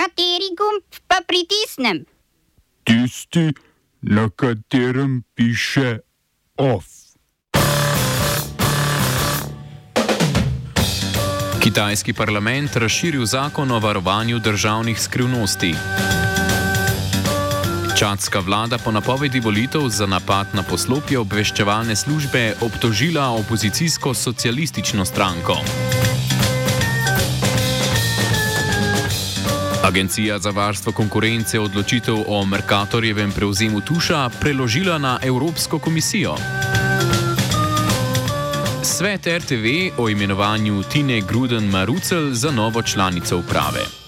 Kateri gumb pa pritisnem? Tisti, na katerem piše OF. Kitajski parlament razširil zakon o varovanju državnih skrivnosti. Čadska vlada po napovedi volitev za napad na poslopje obveščevalne službe obtožila opozicijsko socialistično stranko. Agencija za varstvo konkurence odločitev o Merkatorjevem prevzemu Tuša preložila na Evropsko komisijo. Svet RTV o imenovanju Tine Gruden Marucel za novo članico uprave.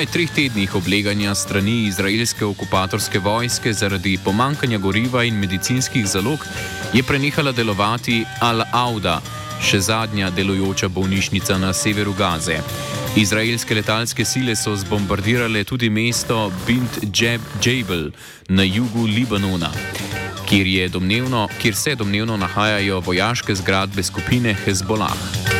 Skoraj treh tednih obleganja strani izraelske okupatorske vojske zaradi pomankanja goriva in medicinskih zalog je prenehala delovati Al-Auda, še zadnja delujoča bolnišnica na severu Gaze. Izraelske letalske sile so zbombardirale tudi mesto Bint Jebel na jugu Libanona, kjer, domnevno, kjer se domnevno nahajajo vojaške zgradbe skupine Hezbollah.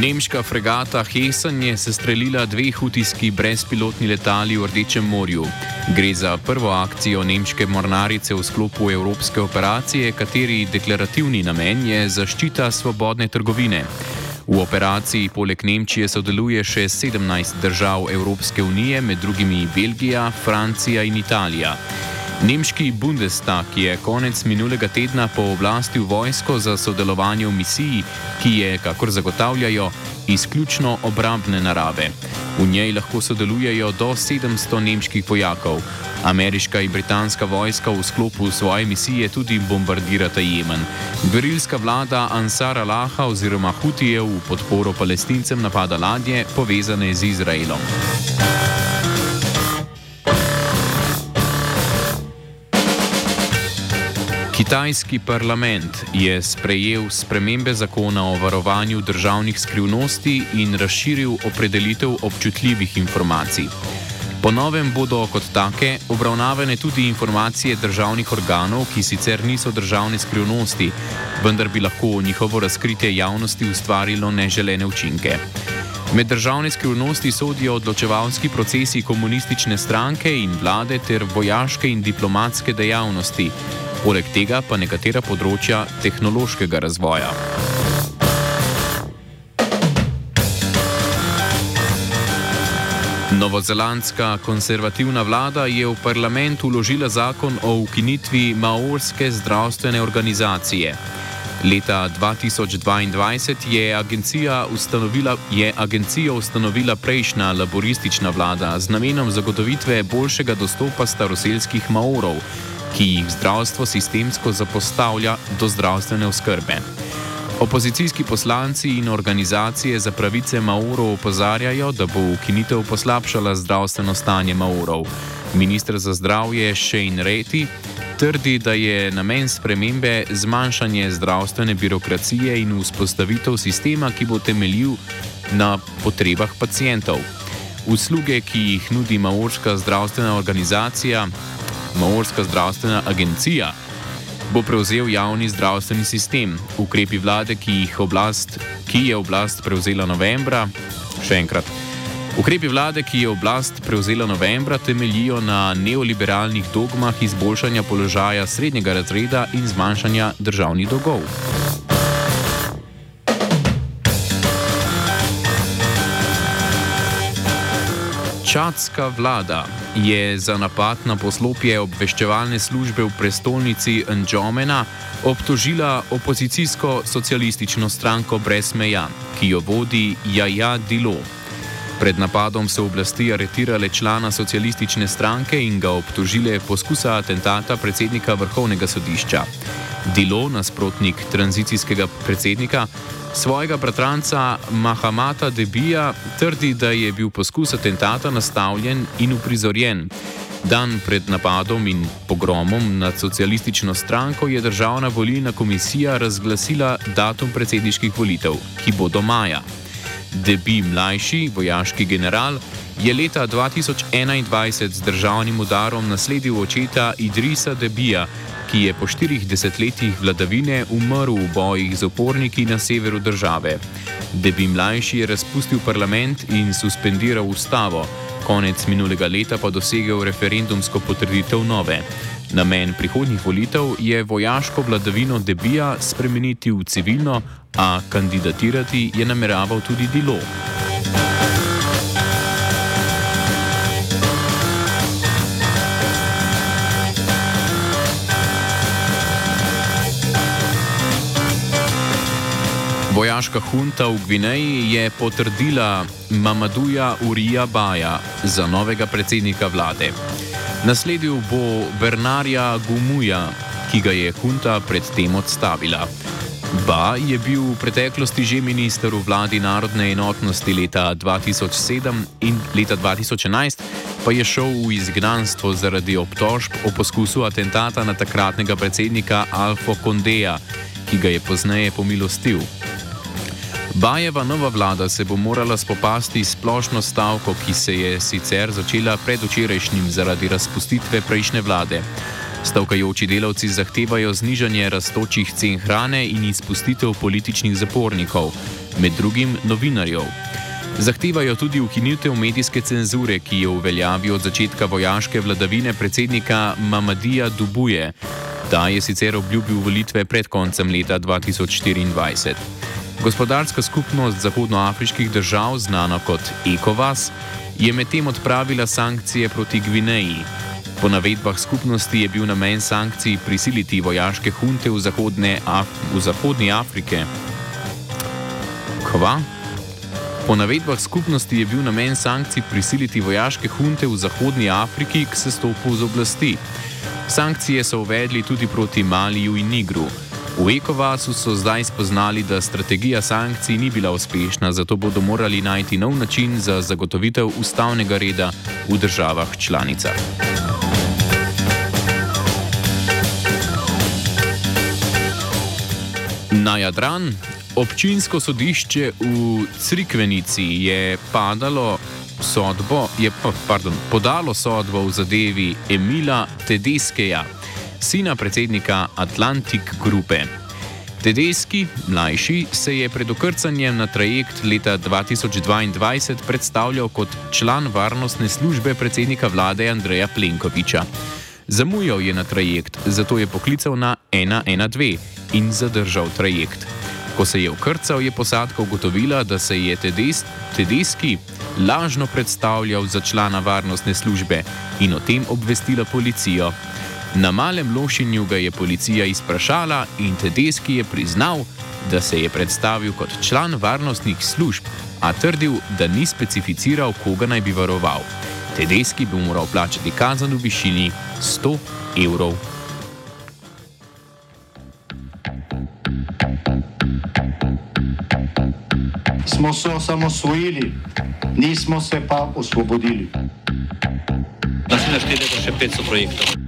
Nemška fregata Hessen je sestrelila dve hutijski brezpilotni letali v Rdečem morju. Gre za prvo akcijo nemške mornarice v sklopu evropske operacije, kateri deklarativni namen je zaščita svobodne trgovine. V operaciji poleg Nemčije sodeluje še 17 držav Evropske unije, med drugimi Belgija, Francija in Italija. Nemški Bundestag je konec minulega tedna pooblastil vojsko za sodelovanje v misiji, ki je, kakor zagotavljajo, izključno obrambne narave. V njej lahko sodelujejo do 700 nemških vojakov. Ameriška in britanska vojska v sklopu svoje misije tudi bombardirata Jemen. Gverilska vlada Ansar Allaha oziroma Hutijev v podporo palestincem napada ladje povezane z Izraelom. Kitajski parlament je sprejel spremembe zakona o varovanju državnih skrivnosti in razširil opredelitev občutljivih informacij. Po novem bodo kot take obravnavane tudi informacije državnih organov, ki sicer niso državne skrivnosti, vendar bi lahko njihovo razkritje javnosti ustvarilo neželene učinke. Med državne skrivnosti sodijo odločevalski procesi komunistične stranke in vlade ter vojaške in diplomatske dejavnosti poleg tega pa nekatera področja tehnološkega razvoja. Novozelandska konservativna vlada je v parlament uložila zakon o ukinitvi Maorske zdravstvene organizacije. Leta 2022 je agencija ustanovila, je agencija ustanovila prejšnja laboristična vlada z namenom zagotovitve boljšega dostopa staroseljskih Maorov ki jih zdravstvo sistemsko zapostavlja do zdravstvene oskrbe. Opozicijski poslanci in organizacije za pravice Maurov opozarjajo, da bo ukinitev poslabšala zdravstveno stanje Maurov. Ministr za zdravje Shane Reti trdi, da je namen spremembe zmanjšanje zdravstvene birokracije in vzpostavitev sistema, ki bo temeljil na potrebah pacijentov. Usluge, ki jih nudi Maurska zdravstvena organizacija, Maorska zdravstvena agencija bo prevzel javni zdravstveni sistem. Ukrepi vlade, ki, oblast, ki je oblast prevzela novembra, še enkrat. Ukrepi vlade, ki je oblast prevzela novembra, temeljijo na neoliberalnih dogmah izboljšanja položaja srednjega razreda in zmanjšanja državnih dolgov. Čadska vlada je za napad na poslopje obveščevalne službe v prestolnici Ndžomena obtožila opozicijsko socialistično stranko Brez meja, ki jo vodi Jaja Dilo. Pred napadom so oblasti aretirale člana socialistične stranke in ga obtožile poskusa atentata predsednika vrhovnega sodišča. Dilo, nasprotnik tranzicijskega predsednika, Svojega bratranca Mahamata Debija trdi, da je bil poskus atentata nastavljen in uprizorjen. Dan pred napadom in pogromom nad socialistično stranko je državna volilna komisija razglasila datum predsedniških volitev, ki bodo maja. Debi mlajši, vojaški general, je leta 2021 z državnim udarom nasledil očeta Idrisa Debija, ki je po štirih desetletjih vladavine umrl v bojih z oporniki na severu države. Debi mlajši je razpustil parlament in suspendiral ustavo konec minulega leta pa dosegel referendumsko potrditev nove. Namen prihodnjih volitev je vojaško vladavino Debija spremeniti v civilno, a kandidatirati je nameraval tudi Dilo. Vojaška hunta v Gvineji je potrdila Mamaduja Urija Baja za novega predsednika vlade. Nasledil bo Bernarja Gumuja, ki ga je hunta predtem odstavila. Ba je bil v preteklosti že minister v vladi narodne enotnosti leta 2007 in leta 2011 pa je šel v izgnanstvo zaradi obtožb o poskusu atentata na takratnega predsednika Alfa Kondeja, ki ga je pozneje pomilostil. Bajeva nova vlada se bo morala spopasti s splošno stavko, ki se je sicer začela predvčerajšnjim zaradi razpustitve prejšnje vlade. Stavkajoči delavci zahtevajo znižanje raztočih cen hrane in izpustitev političnih zapornikov, med drugim novinarjev. Zahtevajo tudi ukinitev medijske cenzure, ki je v veljavi od začetka vojaške vladavine predsednika Mamadija Dubuje. Ta je sicer obljubil volitve pred koncem leta 2024. Gospodarska skupnost zahodnoafriških držav, znana kot ECOWAS, je medtem odpravila sankcije proti Gvineji. Po navedbah skupnosti je bil namen sankcij prisiliti vojaške hunte v, Af v Zahodni Afriki. Kva? Po navedbah skupnosti je bil namen sankcij prisiliti vojaške hunte v Zahodni Afriki k sestopu z oblasti. Sankcije so uvedli tudi proti Maliju in Nigru. V Ekovasu so zdaj spoznali, da strategija sankcij ni bila uspešna, zato bodo morali najti nov način za zagotovitev ustavnega reda v državah članicah. Na Jadran, občinsko sodišče v Crikvenici je padalo sodbo, je pa, pardon, podalo sodbo v zadevi Emila Tedeskeja sina predsednika Atlantic Grupe. Tedeski, mlajši, se je pred okrcanjem na trajekt leta 2022 predstavljal kot član varnostne službe predsednika vlade Andreja Plenkoviča. Zamujal je na trajekt, zato je poklical na 112 in zadržal trajekt. Ko se je okrcal, je posadka ugotovila, da se je Tedes, Tedeski lažno predstavljal za člana varnostne službe in o tem obvestila policijo. Na malem lošinju ga je policija izprašala in Tedeski je priznal, da se je predstavil kot član varnostnih služb, a trdil, da ni specificiral, koga naj bi varoval. Tedeski bi moral plačati kazen v višini 100 evrov. Smo se osamosvojili, nismo se pa osvobodili. Da se naštejete še 500 projektov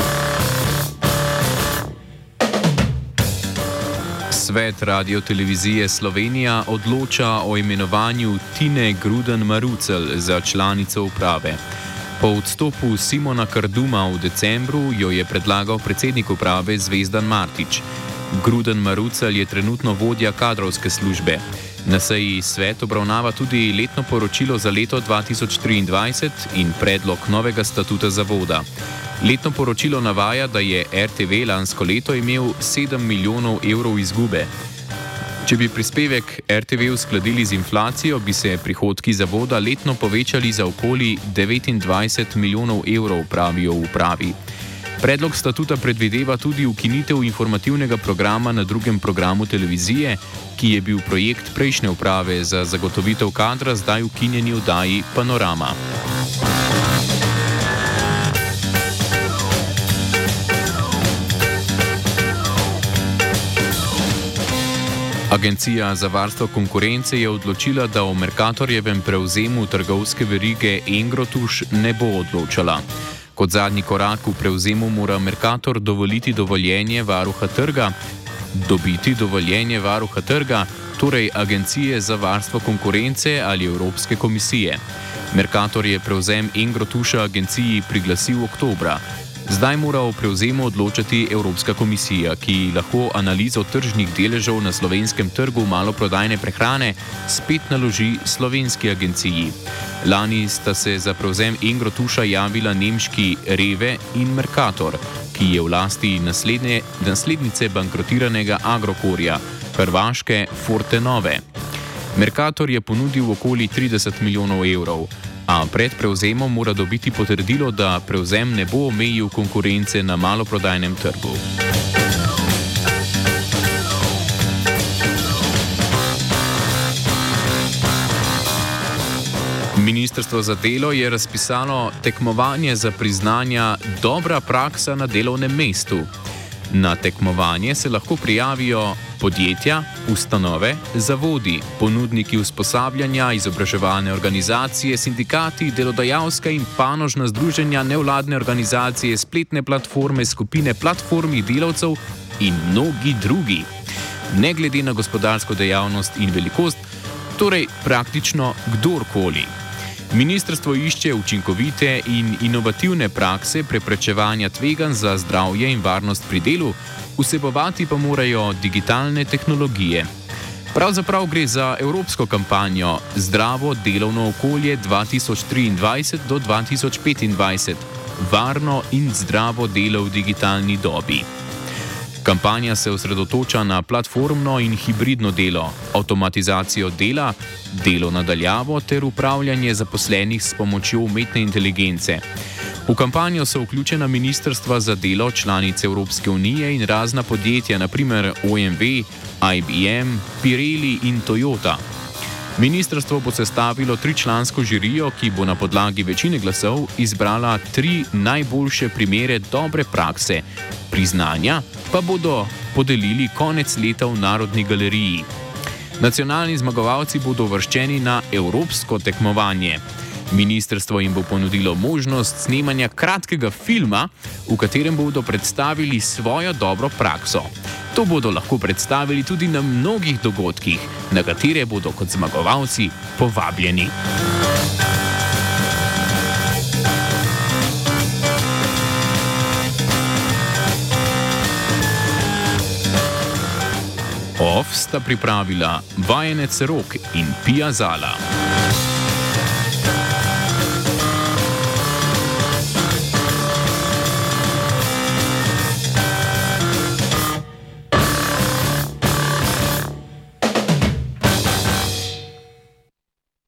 Svet Radio Televizije Slovenija odloča o imenovanju Tine Gruden Marucel za članico uprave. Po odstopu Simona Karduma v decembru jo je predlagal predsednik uprave Zvezdan Martič. Gruden Marucel je trenutno vodja kadrovske službe. Na seji svet obravnava tudi letno poročilo za leto 2023 in predlog novega statuta zavoda. Letno poročilo navaja, da je RTV lansko leto imel 7 milijonov evrov izgube. Če bi prispevek RTV uskladili z inflacijo, bi se prihodki zavoda letno povečali za okoli 29 milijonov evrov, pravijo v upravi. Predlog statuta predvideva tudi ukinitev informativnega programa na drugem programu televizije, ki je bil projekt prejšnje uprave za zagotovitev kadra, zdaj ukinjeni vdaji Panorama. Agencija za varstvo konkurence je odločila, da o Merkatorjevem prevzemu trgovske verige Engrotuš ne bo odločala. Kot zadnji korak v prevzemu mora Merkator dovoliti dovoljenje varuha trga, dobiti dovoljenje varuha trga, torej Agencije za varstvo konkurence ali Evropske komisije. Merkator je prevzem Engrotuša agenciji priglasil oktobra. Zdaj mora o prevzemu odločati Evropska komisija, ki lahko analizo tržnih deležev na slovenskem trgu maloprodajne prehrane spet naloži slovenski agenciji. Lani sta se za prevzem Engrotuša javila nemški Reve in Merkator, ki je v lasti naslednice bankrotiranega Agrokorja, hrvaške Fortenove. Merkator je ponudil okoli 30 milijonov evrov a pred prevzemom mora dobiti potrdilo, da prevzem ne bo omejil konkurence na maloprodajnem trgu. Ministrstvo za delo je razpisalo tekmovanje za priznanja dobra praksa na delovnem mestu. Na tekmovanje se lahko prijavijo podjetja, ustanove, zavodi, ponudniki usposabljanja, izobraževalne organizacije, sindikati, delodajalska in panožna združenja, nevladne organizacije, spletne platforme, skupine platformih delavcev in mnogi drugi. Ne glede na gospodarsko dejavnost in velikost, torej praktično kdorkoli. Ministrstvo išče učinkovite in inovativne prakse preprečevanja tveganj za zdravje in varnost pri delu, vsebovati pa morajo digitalne tehnologije. Pravzaprav gre za evropsko kampanjo Zdravo delovno okolje 2023 do 2025, varno in zdravo delo v digitalni dobi. Kampanja se osredotoča na platformno in hibridno delo, avtomatizacijo dela, delo nadaljavo ter upravljanje zaposlenih s pomočjo umetne inteligence. V kampanjo so vključena ministrstva za delo članice Evropske unije in razna podjetja, naprimer OMV, IBM, Pirelli in Toyota. Ministrstvo bo sestavilo tričlansko žirijo, ki bo na podlagi večine glasov izbrala tri najboljše primere dobre prakse, priznanja pa bodo podelili konec leta v Narodni galeriji. Nacionalni zmagovalci bodo uvrščeni na evropsko tekmovanje. Ministrstvo jim bo ponudilo možnost snemanja kratkega filma, v katerem bodo predstavili svojo dobro prakso. To bodo lahko predstavili tudi na mnogih dogodkih, na katere bodo kot zmagovalci povabljeni. OF sta pripravila vajenec Rok in Pia Zala.